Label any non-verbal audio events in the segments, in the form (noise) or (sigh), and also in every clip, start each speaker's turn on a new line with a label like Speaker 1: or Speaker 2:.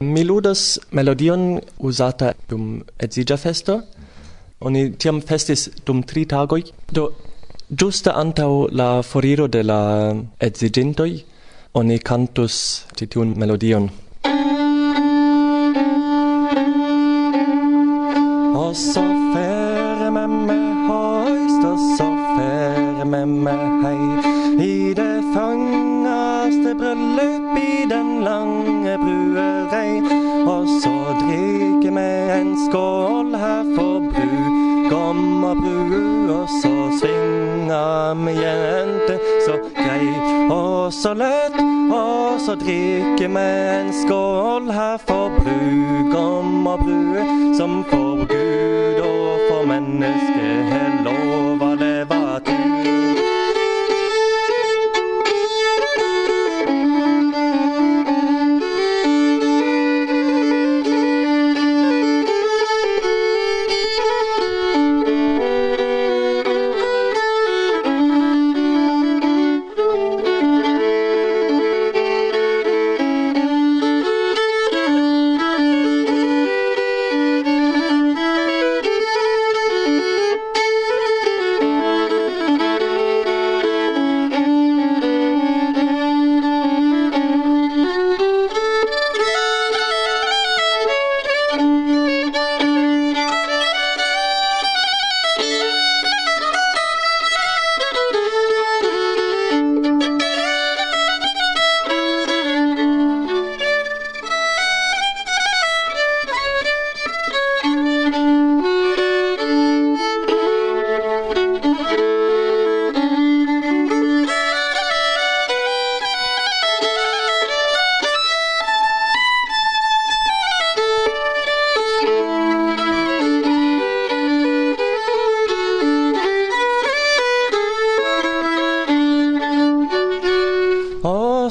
Speaker 1: Mi ludas melodion usata dum edzigia festo. Oni tiam festis dum tri tagoi. Do, giusta antau la foriro de la edzigintoi, oni cantus titiun melodion. O oh, so og så lett, og så drikke vi en skål. Her for brugom og brue, som for Gud og for menneske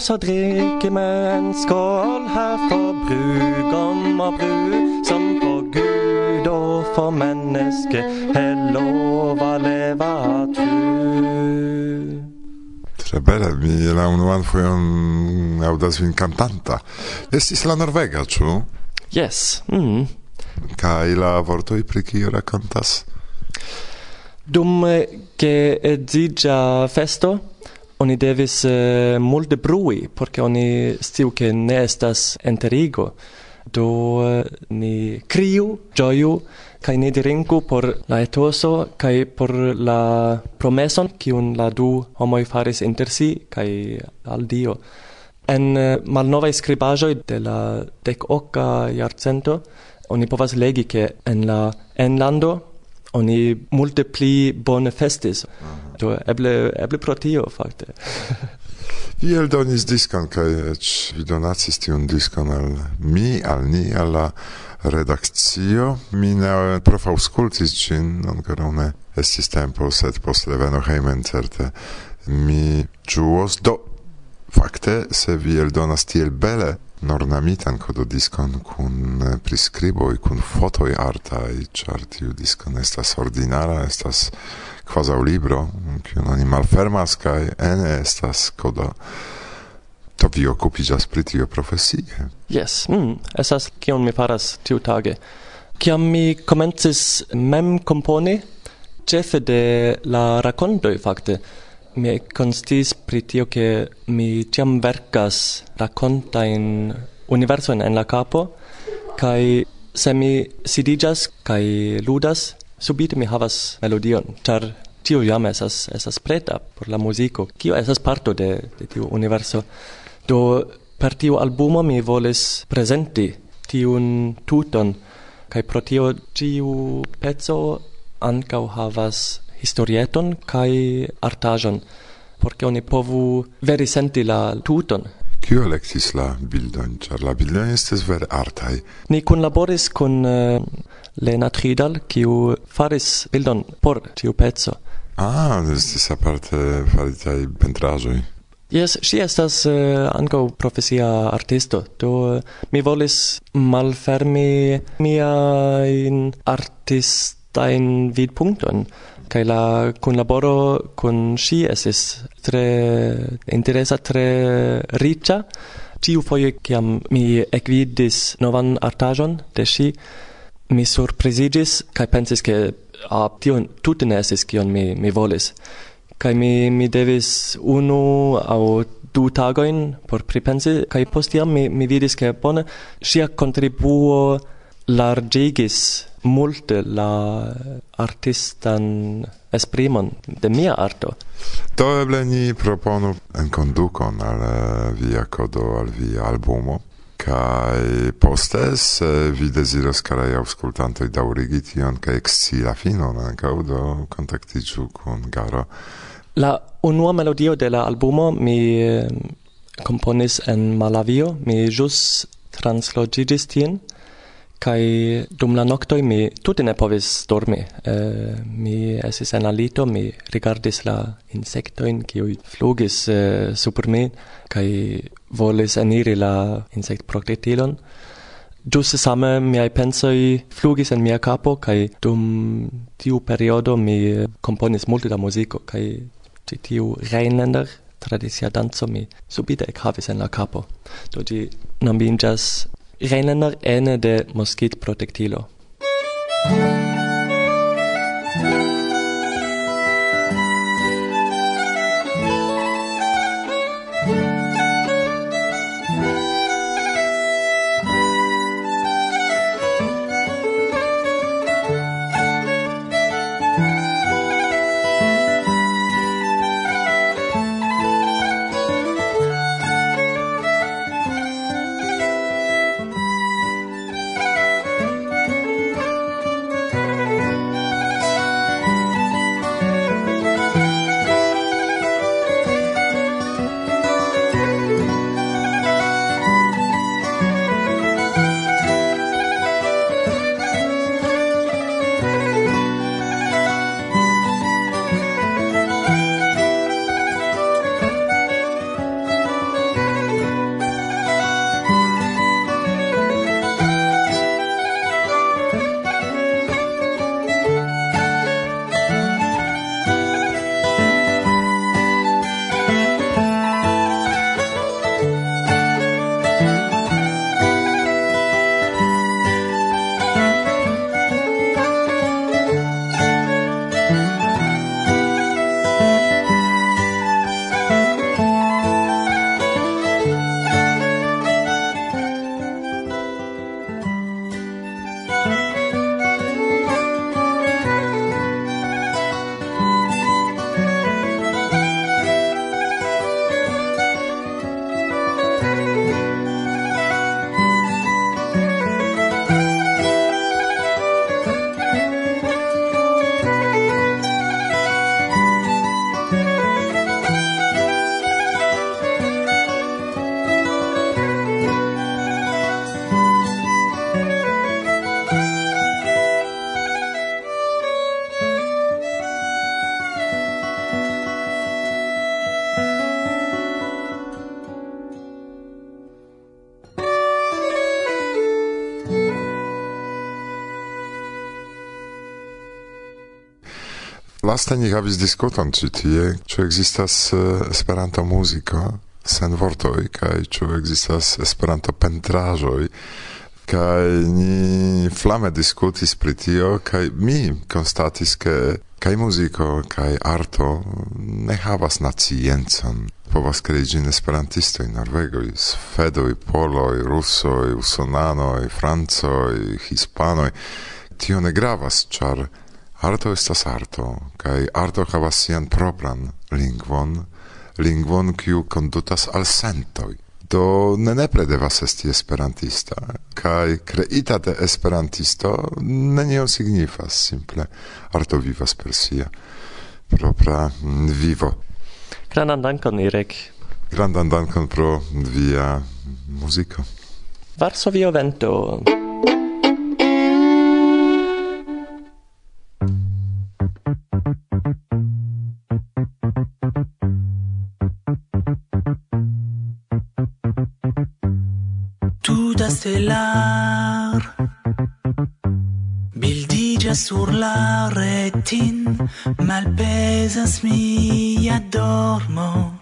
Speaker 1: så dricker med en skål her for brugom og bru, som for Gud og for människa er lova leva tru.
Speaker 2: Tre bele, mi la unuan fuion audas vin cantanta. Estis la Norvega, ĉu?
Speaker 1: Yes. Mm.
Speaker 2: Kaj la vortoj pri kio rakontas?
Speaker 1: Dum ke edziĝa festo, oni devis uh, multe brui, porque oni stiu che ne estas enterigo. Do uh, ni criu, gioiu, kai ne dirinku por la etoso, kai por la promeson, cium la du homoi faris inter si, kai al Dio. En eh, uh, malnovae scribajoi de la dec oca jarcento oni povas legi che en la enlando oni multe pli bone festis. Do eble eble pro tio fakte. (laughs)
Speaker 2: Vi eldonis diskon kaj eĉ vi donacis tiun diskon al mi, al ni, al la redakcio. Mi ne profaŭskultis ĝin, ankoraŭ ne estis tempo, sed post reveno hejmen certe mi ĝuos. Do fakte, se vi eldonas tiel bele ornamitan kododiskon kun eh, priskriboj, kun fotoj artaj, ĉar tiu diskon estas ordinara, estas kvazaŭ libro, kiun oni malfermas kaj ene estas kodo. To vi okupiĝas pri tio profesie?
Speaker 1: yes mm, estas kion mi faras tiutage. Kiam mi komencis mem komponi, ĉefe de la rakontoj fakte, mi constis pri tio che mi tiam vercas racconta in universo in la capo kai se mi sidigas kai ludas subite mi havas melodion char tio jam esas esas preta por la musico. Kio esas parto de de tiu universo? Do per tiu albumo mi volis presenti tiun tuton kai pro tio tiu pezzo ancau havas historieton kai artajon porque oni povu veri senti la tuton
Speaker 2: Kio elektis la bildon, char la bildon estes ver artai?
Speaker 1: Ni kunlaboris kun uh, Lena Tridal, kiu faris bildon por tiu peco.
Speaker 2: Ah, estis aparte faritaj pentraĵoj.
Speaker 1: Yes, si estas uh, ankaŭ profesia artisto, do uh, eh, mi volis malfermi miajn artistajn vidpunktojn kaj la kunlaboro kun ŝi estis tre interesa, tre riĉa. Ĉiufoje kiam mi ekvidis novan artaĵon de shi mi surpriziĝis kai pensis ke a tio tute ne estis kion mi mi volis. kai mi mi devis unu au du tagoin por pripensi kai postiam mi mi vidis ke bone ŝia kontribuo largigis multe la artistan esprimon de mia arto.
Speaker 2: Do eble ni proponu en kondukon al eh, via kodo, al via albumo, kai vi se vi deziras karaj aŭskultantoj daurigi tion ca exci la finon ankaŭ do kontaktiĝu kun Garo.
Speaker 1: La unua melodio de la albumo mi eh, komponis en Malavio, mi jus translogigis tien, kai dum la noctoi mi tutte ne povis dormi. Uh, mi esis en alito mi rigardis la insektojn kiuj flugis uh, super mi kai volis eniri la insect insektprokletilon. Giuste same miai pensoi flugis en mia capo, kai dum tiu periodo mi componis multe da musico, kai ci tiu Rheinländer tradizia danzo mi subite ec havis en la capo. Do gi nomingas rennen Rheinländer ene de moskitprotektilo.
Speaker 2: Laste ni havis diskuton ĉi tie, ĉu ekzistas Esperanto muziko sen vortoj kaj ĉu ekzistas Esperanto pentraĵoj kaj ni flame diskutis pri tio kaj mi konstatis ke kaj muziko kaj arto ne havas naciencon. Povas krei ĝin esperantistoj, norvegoj, svedoj poloj rusoj usonanoj francoj hispanoj. Tio ne gravas ĉar Arto estas arto, kaj arto havas sian propran lingvon, lingvon kiu kondutas al sentoj. Do ne nepre devas esti esperantista, kaj kreita de esperantisto nenion signifas, simple arto vivas per sia propra mm, vivo.
Speaker 1: Grandan dankon, Irek.
Speaker 2: Grandan dankon pro via muziko.
Speaker 1: Varsovio vento.
Speaker 3: stellar Bildigia sur la retin Malpesas mia dormo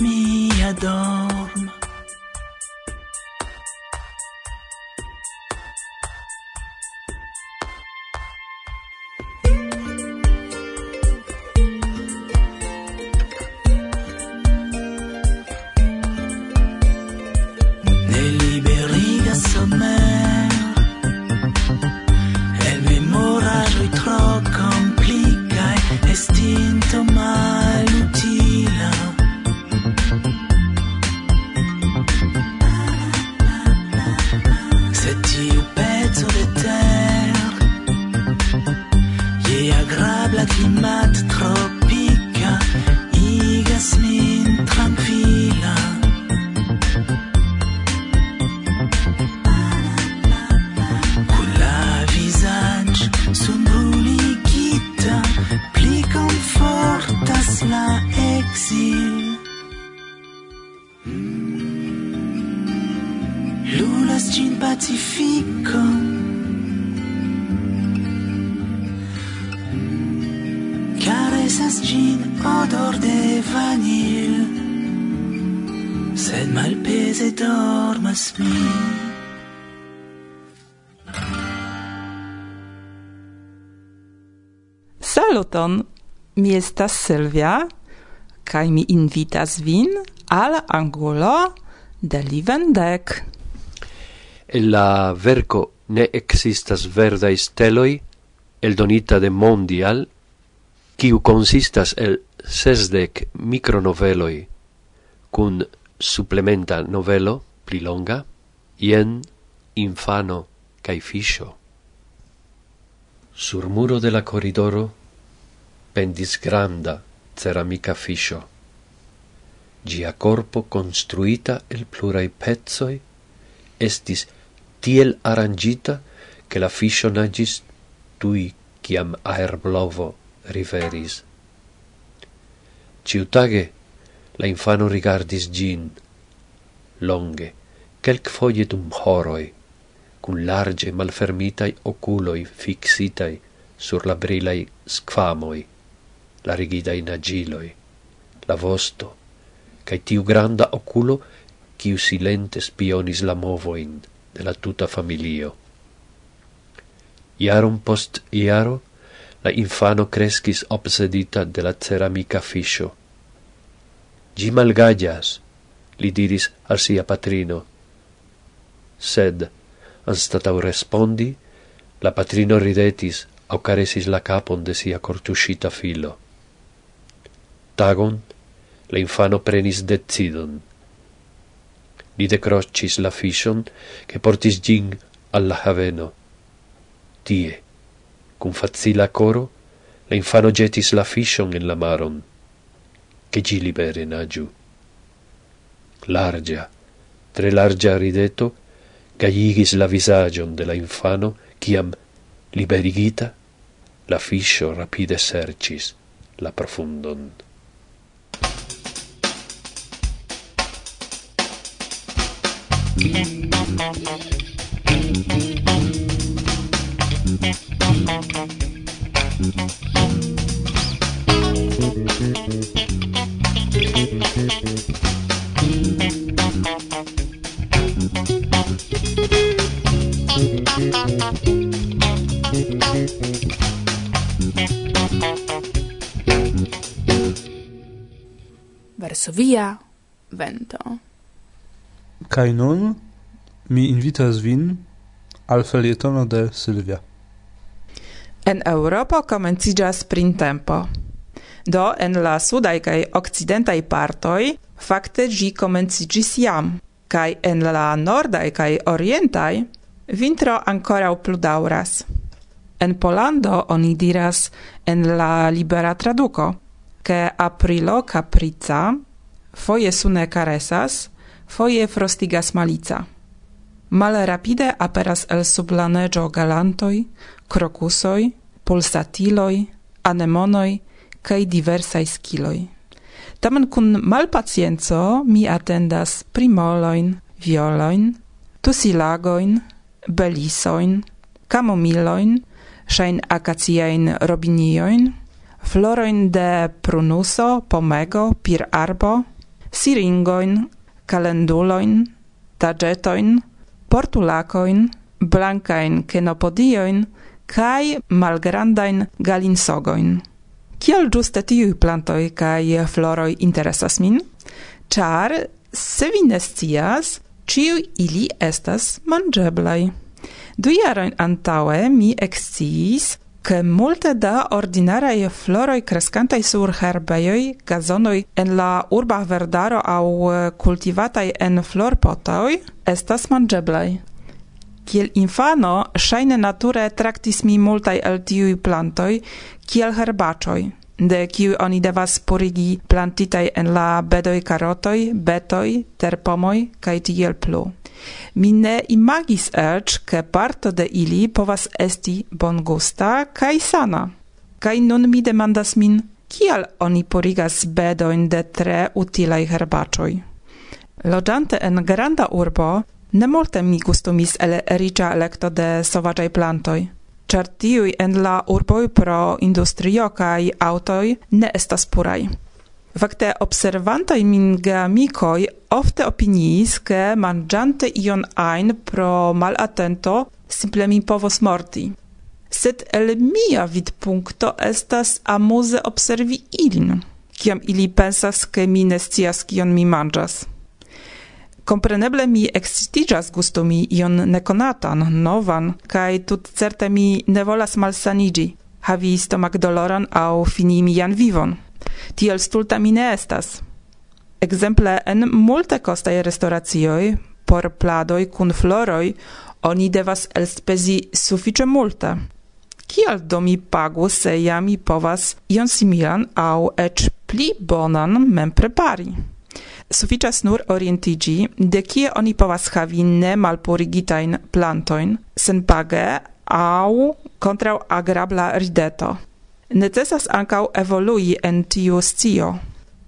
Speaker 3: me, I don't. mortifico Caresas gin odor de vanil Sed malpese dormas mi
Speaker 4: Saluton! Mi estas Silvia kaj mi invitas vin al angulo de Livendek
Speaker 5: en la verco ne existas verdai steloi, eldonita de Mondial, kiu consistas el sesdec micronoveloi, cun supplementa novelo, pli longa, ien infano cae fisio. Sur muro de la corridoro pendis granda ceramica fisio. Gia corpo construita el plurai pezzoi estis tiel arrangita che la fiscio nagis tui ciam aerblovo riveris. Ciutage la infano rigardis gin, longe, quelc foie dum horoi, cun large malfermitai oculoi fixitai sur la brilai squamoi, la rigidai nagiloi, la vosto, cae tiu granda oculo, ciu silente spionis la movoin, de la tuta familio. Iarum post iaro, la infano crescis obsedita de la ceramica fisio. Gi malgagias, li diris al sia patrino. Sed, anstatau respondi, la patrino ridetis au caresis la capon de sia cortuscita filo. Tagon, la infano prenis decidon. Ni decrocis la fishon, che portis gin alla haveno. Tie, cum facila coro, la infano getis la fishon in la maron, che gi libere nagiu. Largia, tre largia rideto, gaiigis la visagion de la infano, ciam, liberigita, la fiscio rapide sercis la profundon.
Speaker 4: Varsovia, vento.
Speaker 6: Kaj nun mi invitas vin al felietono de Silvia.
Speaker 4: En Eŭropo komenciĝas printempo. Do en la sudaj kaj okcidentaj partoj fakte ĝi komenciĝis jam, kaj en la nordaj kaj orientaj vintro ankoraŭ pludaŭras. En Polando oni diras en la libera traduko, ke aprilo caprica, foje sune caresas, foje frostigas malica. Mal rapide aperas el sublaneĝo galantoj, krokusoj, pulsatiloj, anemonoj kaj diversaj skiloj. Tamen kun malpacienco mi atendas primolojn, violojn, tusilagojn, belisojn, kamomilojn, ŝajn akaciajn robiniojn, florojn de prunuso, pomego, pirarbo, siringoin, calenduloin, tagetoin, portulacoin, blancain kenopodioin, kai malgrandain galinsogoin. Kiel giuste tiui plantoi kai floroi interesas min? Char, se vi ne scias, ili estas mangeblai. Du jaroin antaue mi exciis che multe da ordinarei floroi crescantai sur herbeioi, gazonoi en la urba verdaro au uh, cultivatai en florpotoi estas mangeblai. Kiel infano, shaine nature tractis mi multai el tiui plantoi, kiel herbacoi, de kiu oni devas purigi plantitai en la bedoi carotoi, betoi, terpomoi, kaj tiel plu. Mi ne imagis eĉ, ke parto de ili povas esti bongusta kaj sana. Kaj nun mi demandas min, kial oni porigas bedojn de tre utilaj herbaĉoj? Loĝante en granda urbo, ne multe mi gustumis el riĉa elekto de sovaĝaj plantoj, ĉar tiuj en la urboj pro industrio kaj aŭtoj ne estas puraj. Fakte observantoj min geamikoj ofte opiniis, ke manĝante ion ajn pro malatento simple mi povos morti. Sed el mia vidpunkto estas amuze observi ilin, kiam ili pensas, ke mi ne scias kion mi manĝas. Kompreneble mi excitigas gustumi ion nekonatan, novan, kaj tut certe mi ne volas malsanigi, havi stomac doloran au fini mian vivon. Tiel stulta mi ne estas. Exemple, en multe costai restauracioi, por pladoi cun floroi, oni devas elspezi suffice multe. Kial do mi pagu se ja mi povas ion similan au ec pli bonan mem prepari? Sufiĉas nur orientiĝi, de kie oni povas havi ne malpurigitajn plantojn senpage au kontraŭ agrabla rideto necessas ancau evolui en tiu scio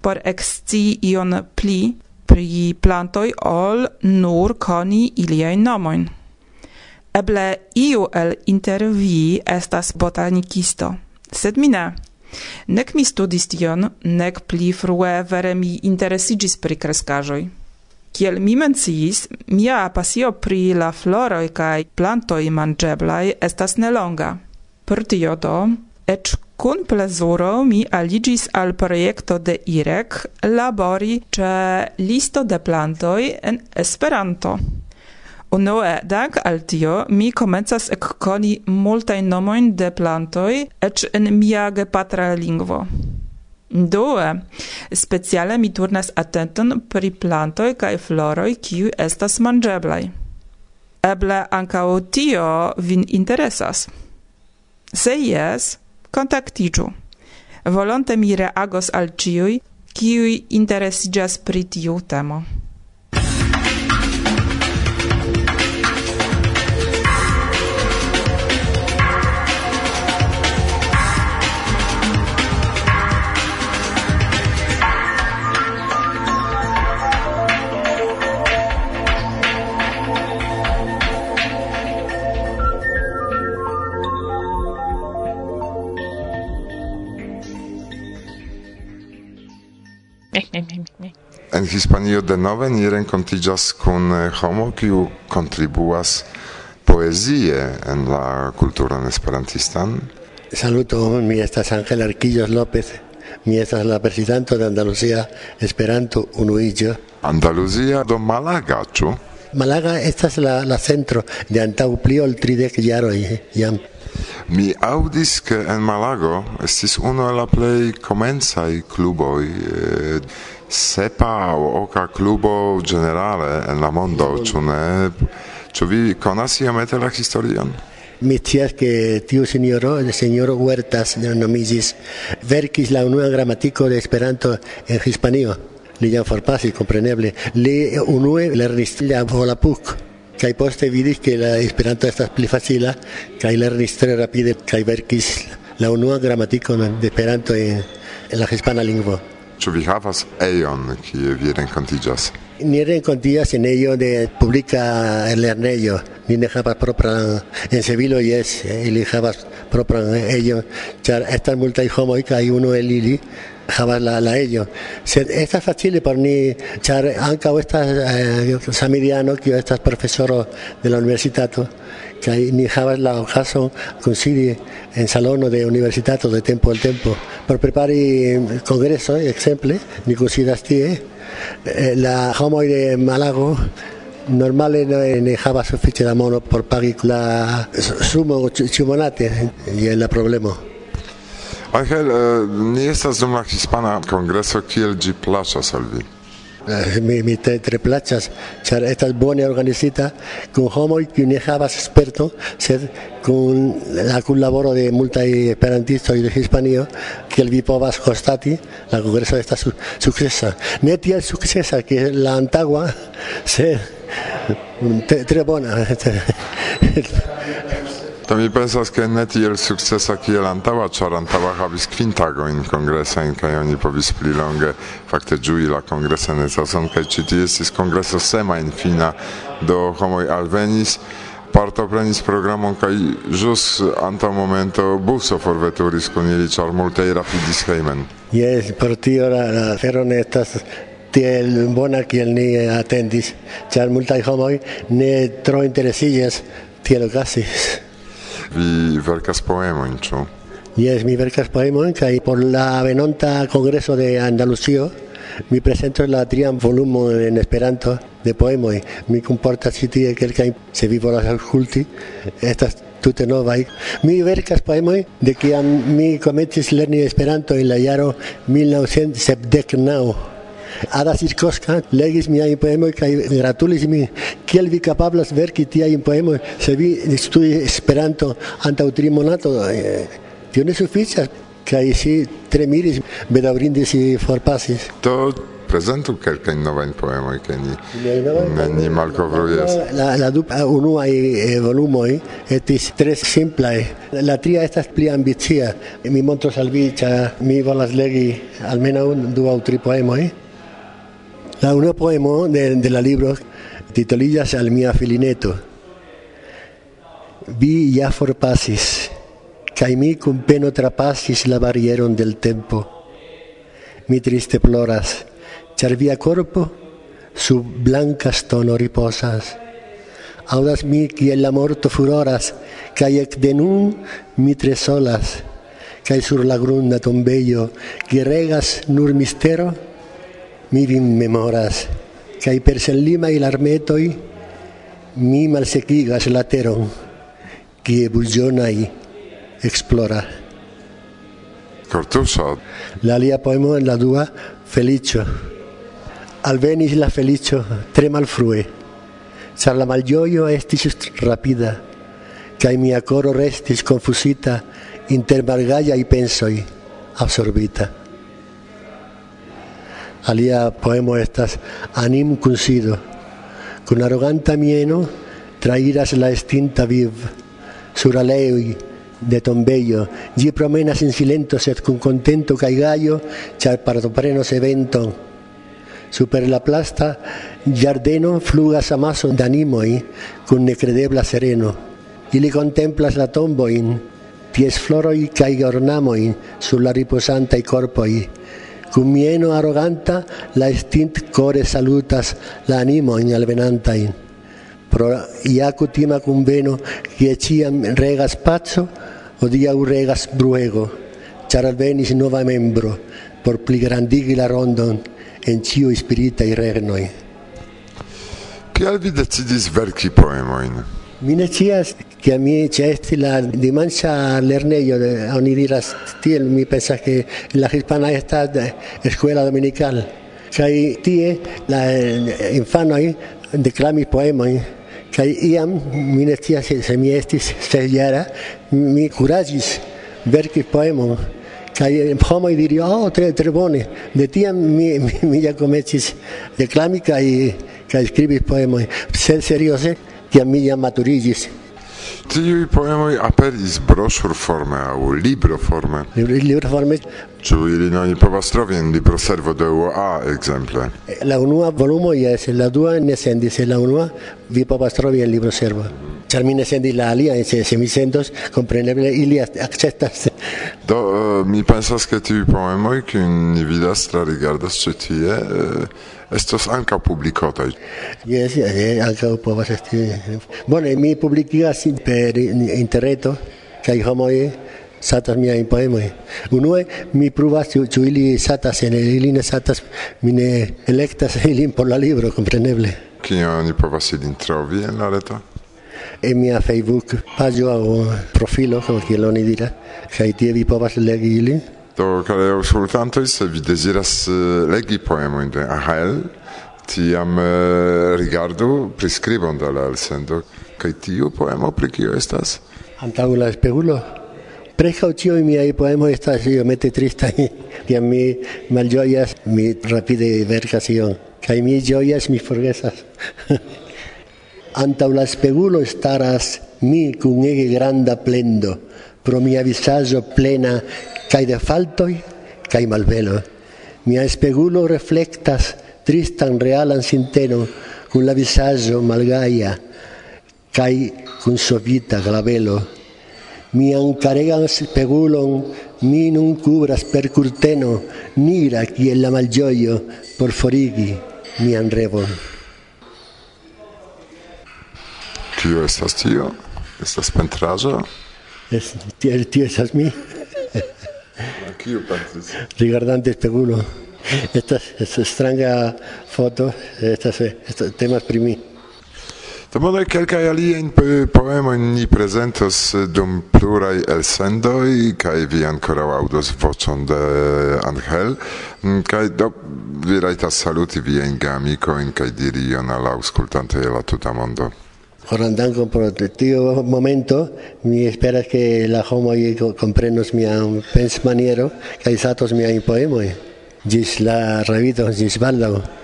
Speaker 4: por exci ion pli pri plantoi ol nur coni iliajn nomoin. Eble iu el inter vi estas botanikisto, sed mi ne. Nek mi studis tion, nek pli frue vere mi interesigis pri crescajoi. Kiel mi menciis, mia pasio pri la floroi kaj plantoi mangeblai estas nelonga. Per tio do, Ec kun plezuro mi aligis al projekto de IREK labori ce listo de plantoj en Esperanto. Unue dank al tio mi komencas ekkoni multajn nomojn de plantoj ec en mia gepatra lingvo. Due, speciale mi turnas atenton pri plantoj kaj floroj kiuj estas manĝeblaj. Eble ankaŭ tio vin interesas. Se jes, Contactigiu. Volonte mi reagos al ciui, ciui interesigas pri tiu temo.
Speaker 2: En Hispanio de nove ni rencontigas con eh, homo kiu contribuas poesie en la cultura esperantistan.
Speaker 7: Saluto, mi estas Ángel Arquillos López, mi estas la presidente de Andalucía Esperanto Unuillo.
Speaker 2: Andalusia do Malaga, ĉu?
Speaker 7: Malaga estas la, la centro de antaŭ pli ol tridek jaroj jam.
Speaker 2: Mi audis ke en Malago estis unu el la plej komencaj kluboj eh, sepa aŭ oka klubo generale en la mondo, ĉu ne? Ĉu vi konas iomete la historion?
Speaker 7: Mi scias che tiu signoro, el signoro Huertas, nomigis, verkis la unua gramatiko de Esperanto en Hispanio. Li jam forpasis, kompreneble. Li unue lernis la Volapuk. Kaj poste vidis ke la Esperanto estas pli facila, kaj lernis tre rapide kaj verkis la unua gramatikon de Esperanto en, en la hispana lingvo.
Speaker 2: Ĉu vi havas ejon kie vi renkontiĝas?
Speaker 7: Ni renkontiĝas en ejo de publika lernejo. Ni ne havas propran en Sevilo jes, ili havas propran ejon, ĉar estas multaj homoj kaj unu el ili jabalala ellos. Esta facile por ni char anca o estas eh, samiriano que estas profesoros de la universitato que hay ni jabas la ocaso consili en salón de universitato de tiempo al tiempo. Por prepari mm, congreso eh, exemple ni considas tie eh. eh, la homo de Malago normale en java sufiĉe da mono por pagi la sumo ĉiumonate jen la problemo
Speaker 2: Angel, uh, ni estas dum la hispana kongreso kiel ĝi plaĉas al vi?
Speaker 7: Eh, mi, mi tre, tre placas, ĉar estas bone organizita kun homoj kiuj ne havas sperto, sed kun la kunlaboro de multaj esperantistoj de Hispanio, kiel vi povas konstati, la kongreso estas su, sukcesa. Ne tiel sukcesa kiel la antaŭa, (laughs) sed tre, tre bona. (laughs)
Speaker 2: to mi pensas ke ne tiel sukcesa kiel antaŭa, ĉar antaŭa havis kvin tagojn kongresajn kaj oni povis pli longe fakte ĝui la kongresan estason kaj ĉi tie estis kongreso semajnfina, do homoj alvenis partoprenis programon kaj ĵus antaŭ momento buso forveturis kun ili, ĉar multaj rapidis hejmen.
Speaker 7: Jes, por tio la afero ne estas tiel bona kiel ni atendis, ĉar multaj homoj ne tro interesiĝas tiel okazis.
Speaker 2: Vi verkas poemojn, ĉu?
Speaker 7: Yes, mi verkas poemojn kaj por la venonta kongreso de Andalusio mi presento la trian volumo en Esperanto de poemoj. Mi comportas ĉi tie kelkajn, se vi volas aŭskulti, estas tute novaj. Mi verkas poemoj de kiam mi komencis lerni Esperanto en la jaro 1979. Ada Sirkoska legis miajn poemo kaj gratulis mi kiel vi kapablas verki tiajn poemo se vi studi Esperanto antaŭ tri monatoj. Eh, tio ne sufiĉas kaj si tremiris, bedaŭrinde si forpasis.
Speaker 2: Do prezentu kelkajn novajn poemojn, kaj ni, ni malkovrujas.
Speaker 7: La, la, du unuaj eh, volumoj estis tre simplaj. La tria estas pli ambicia. Mi montros al vi, ĉar mi volas legi almenaŭ du aŭ tri poemoj. La uno poemo de, de la libro titolillas al mia filineto. Vi ja forpasis, kaj mi cum peno trapasis la barrieron del tempo. Mi triste ploras, ĉar via corpo sub blanca stono riposas. Audas mi kiel la morto furoras, kaj ekde nun mi tre solas, kaj sur la grunda tombejo, kie regas nur mistero, mi vin memoras, cae per senlimai larmetoi mi malsequigas la teron, cie bulgionai explora.
Speaker 2: Cortuso.
Speaker 7: La lia poemo en la dua, Felicio. Alvenis la Felicio, tre malfrue, char la malgioio estis rapida, cae mia coro restis confusita inter margaiai pensoi absorbita alia poemo estas anim cuncido, con arroganta mieno trairas la estinta viv, sur aleui de tombeio, gi promenas in silento sed cun contento cae gallo char partoprenos evento Super la plasta giardeno flugas amaso d'animoi cun necredebla sereno. Ili contemplas la tomboin, ties floroi cae ornamoin sur la riposantai corpoi, cum mieno arroganta la estint core salutas la animo in alvenanta in pro ia cutima cum veno che ciam regas pazzo odia u regas bruego char alvenis nova membro por pli grandigi la rondon en cio spirita i regnoi
Speaker 2: Kial vi decidis verki poemojn?
Speaker 7: Mi ne cias che mi c'è esti la dimancia lerneio, oni diras tiel, mi pensas che la hispana esta escuela dominical. Cai tie la eh, infanoi declami poemoi, cai iam mi ne cias se mi estis ses jara, mi curagis verki poemon, kai homoj diri oh tre tre bone de tiam mi mi, mi ja comecis deklami kaj kaj skribis poemoj sen serioze jam mi jam maturigis.
Speaker 2: Tiuj poemoj aperis broŝurforme
Speaker 7: aŭ libroforme. Libroforme
Speaker 2: Ĉu ili non povas trovi en libroservo de UA ekzemple?
Speaker 7: La unua volumo jes, la dua ne sendis, la unua vi povas trovi en libroservo. Ĉar mi ne sendis la alia, se, se mi sendos, kompreneble ili akceptas. (laughs)
Speaker 2: Do uh, mi pensas ke tiuj poemoj, kiujn ni vidas, trarigardas ĉi tie, uh, Estos anca publicotai.
Speaker 7: Yes, yes, anca povas esti. Eh, bone, mi publicigas per interreto, kai homoj satas miajn poemojn. Unue mi pruvas ĉu ili satas, en ili ne satas, mi ne elektas (laughs) ilin por la libro, kompreneble.
Speaker 2: Kion oni povas ilin trovi en la reto?
Speaker 7: En mia Facebook paĝo aŭ profilo, kiel oni diras, kaj tie vi povas legi ilin.
Speaker 2: Do, care auscultantoi, se vi desiras eh, legi poemoin de Ahel, tiam uh, rigardu prescribon de la elsendo. Kaj tiu poemo pri kio estas?
Speaker 7: Antaŭ la spegulo? Prescau cioi miai poemoi estas iomete tristai, (laughs) a mi malgioias, mi rapide vercas ion, kai mi gioias, mi forgesas. (laughs) Anta la spegulo staras mi cun ege granda plendo, pro mia visaggio plena cae de faltoi cae malvelo. Mia spegulo reflectas tristan realan sinteno cun la visaggio malgaia cae cun sovita glavelo. Mian karegan spegulon mi nun cubras per curteno nigra kiel la malĝojo por forigi mian revon.
Speaker 2: Kio estas tio? Estas pentraĵo?
Speaker 7: Es, tio, tio estas mi,
Speaker 2: Kio pentris?
Speaker 7: rigardante spegulo. Estas, estas stranga foto, estas, estas temas pri mi.
Speaker 2: Tamen kelkaj aliajn poemojn ni prezentos dum pluraj elsendoj kaj vi ankoraŭ aŭdos vocon de eh, Angel mm, kaj do vi rajtas saluti viajn geamikojn kaj diri ion al aŭskultantoj de la tuta mondo.
Speaker 7: Horan dankon pro tio momento, mi esperas que la homoj komprenos mian pensmaniero kaj satos miajn poemojn. Gis la revido, gis baldaŭ.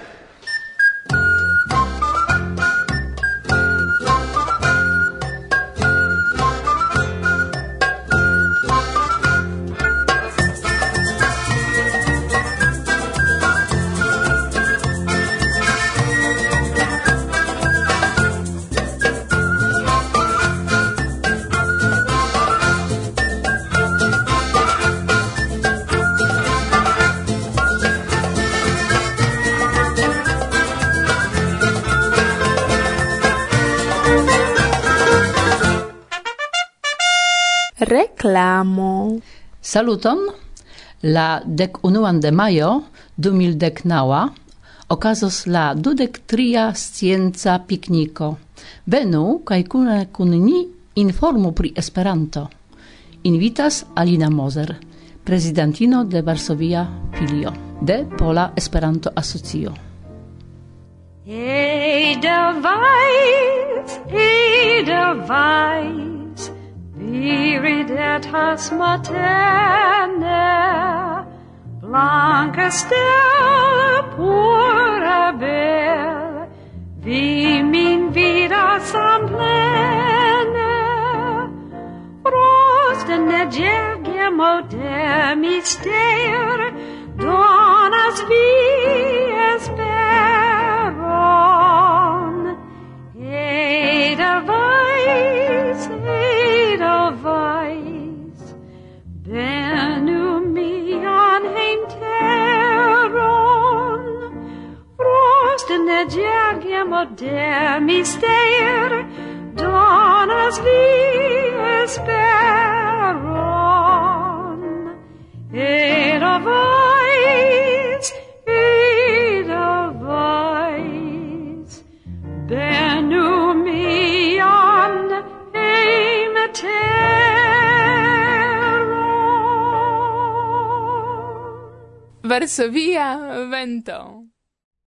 Speaker 8: reklamo.
Speaker 9: Saluton! La dec unuan de maio, du mil dec naua, okazos la dudek tria scienca pikniko. Venu kaj kune kun ni informu pri Esperanto. Invitas Alina Moser, prezidentino de Varsovia filio de Pola Esperanto Asocio.
Speaker 10: Edelweiss, Edelweiss, Viridetas materne, blanca stella pura bel, vi min vidas amplene, rosta negegia modem mister, donas vi der mister donas vi esperon. Et a voice et a voice benu mian eimeteron.
Speaker 11: Varsovia vento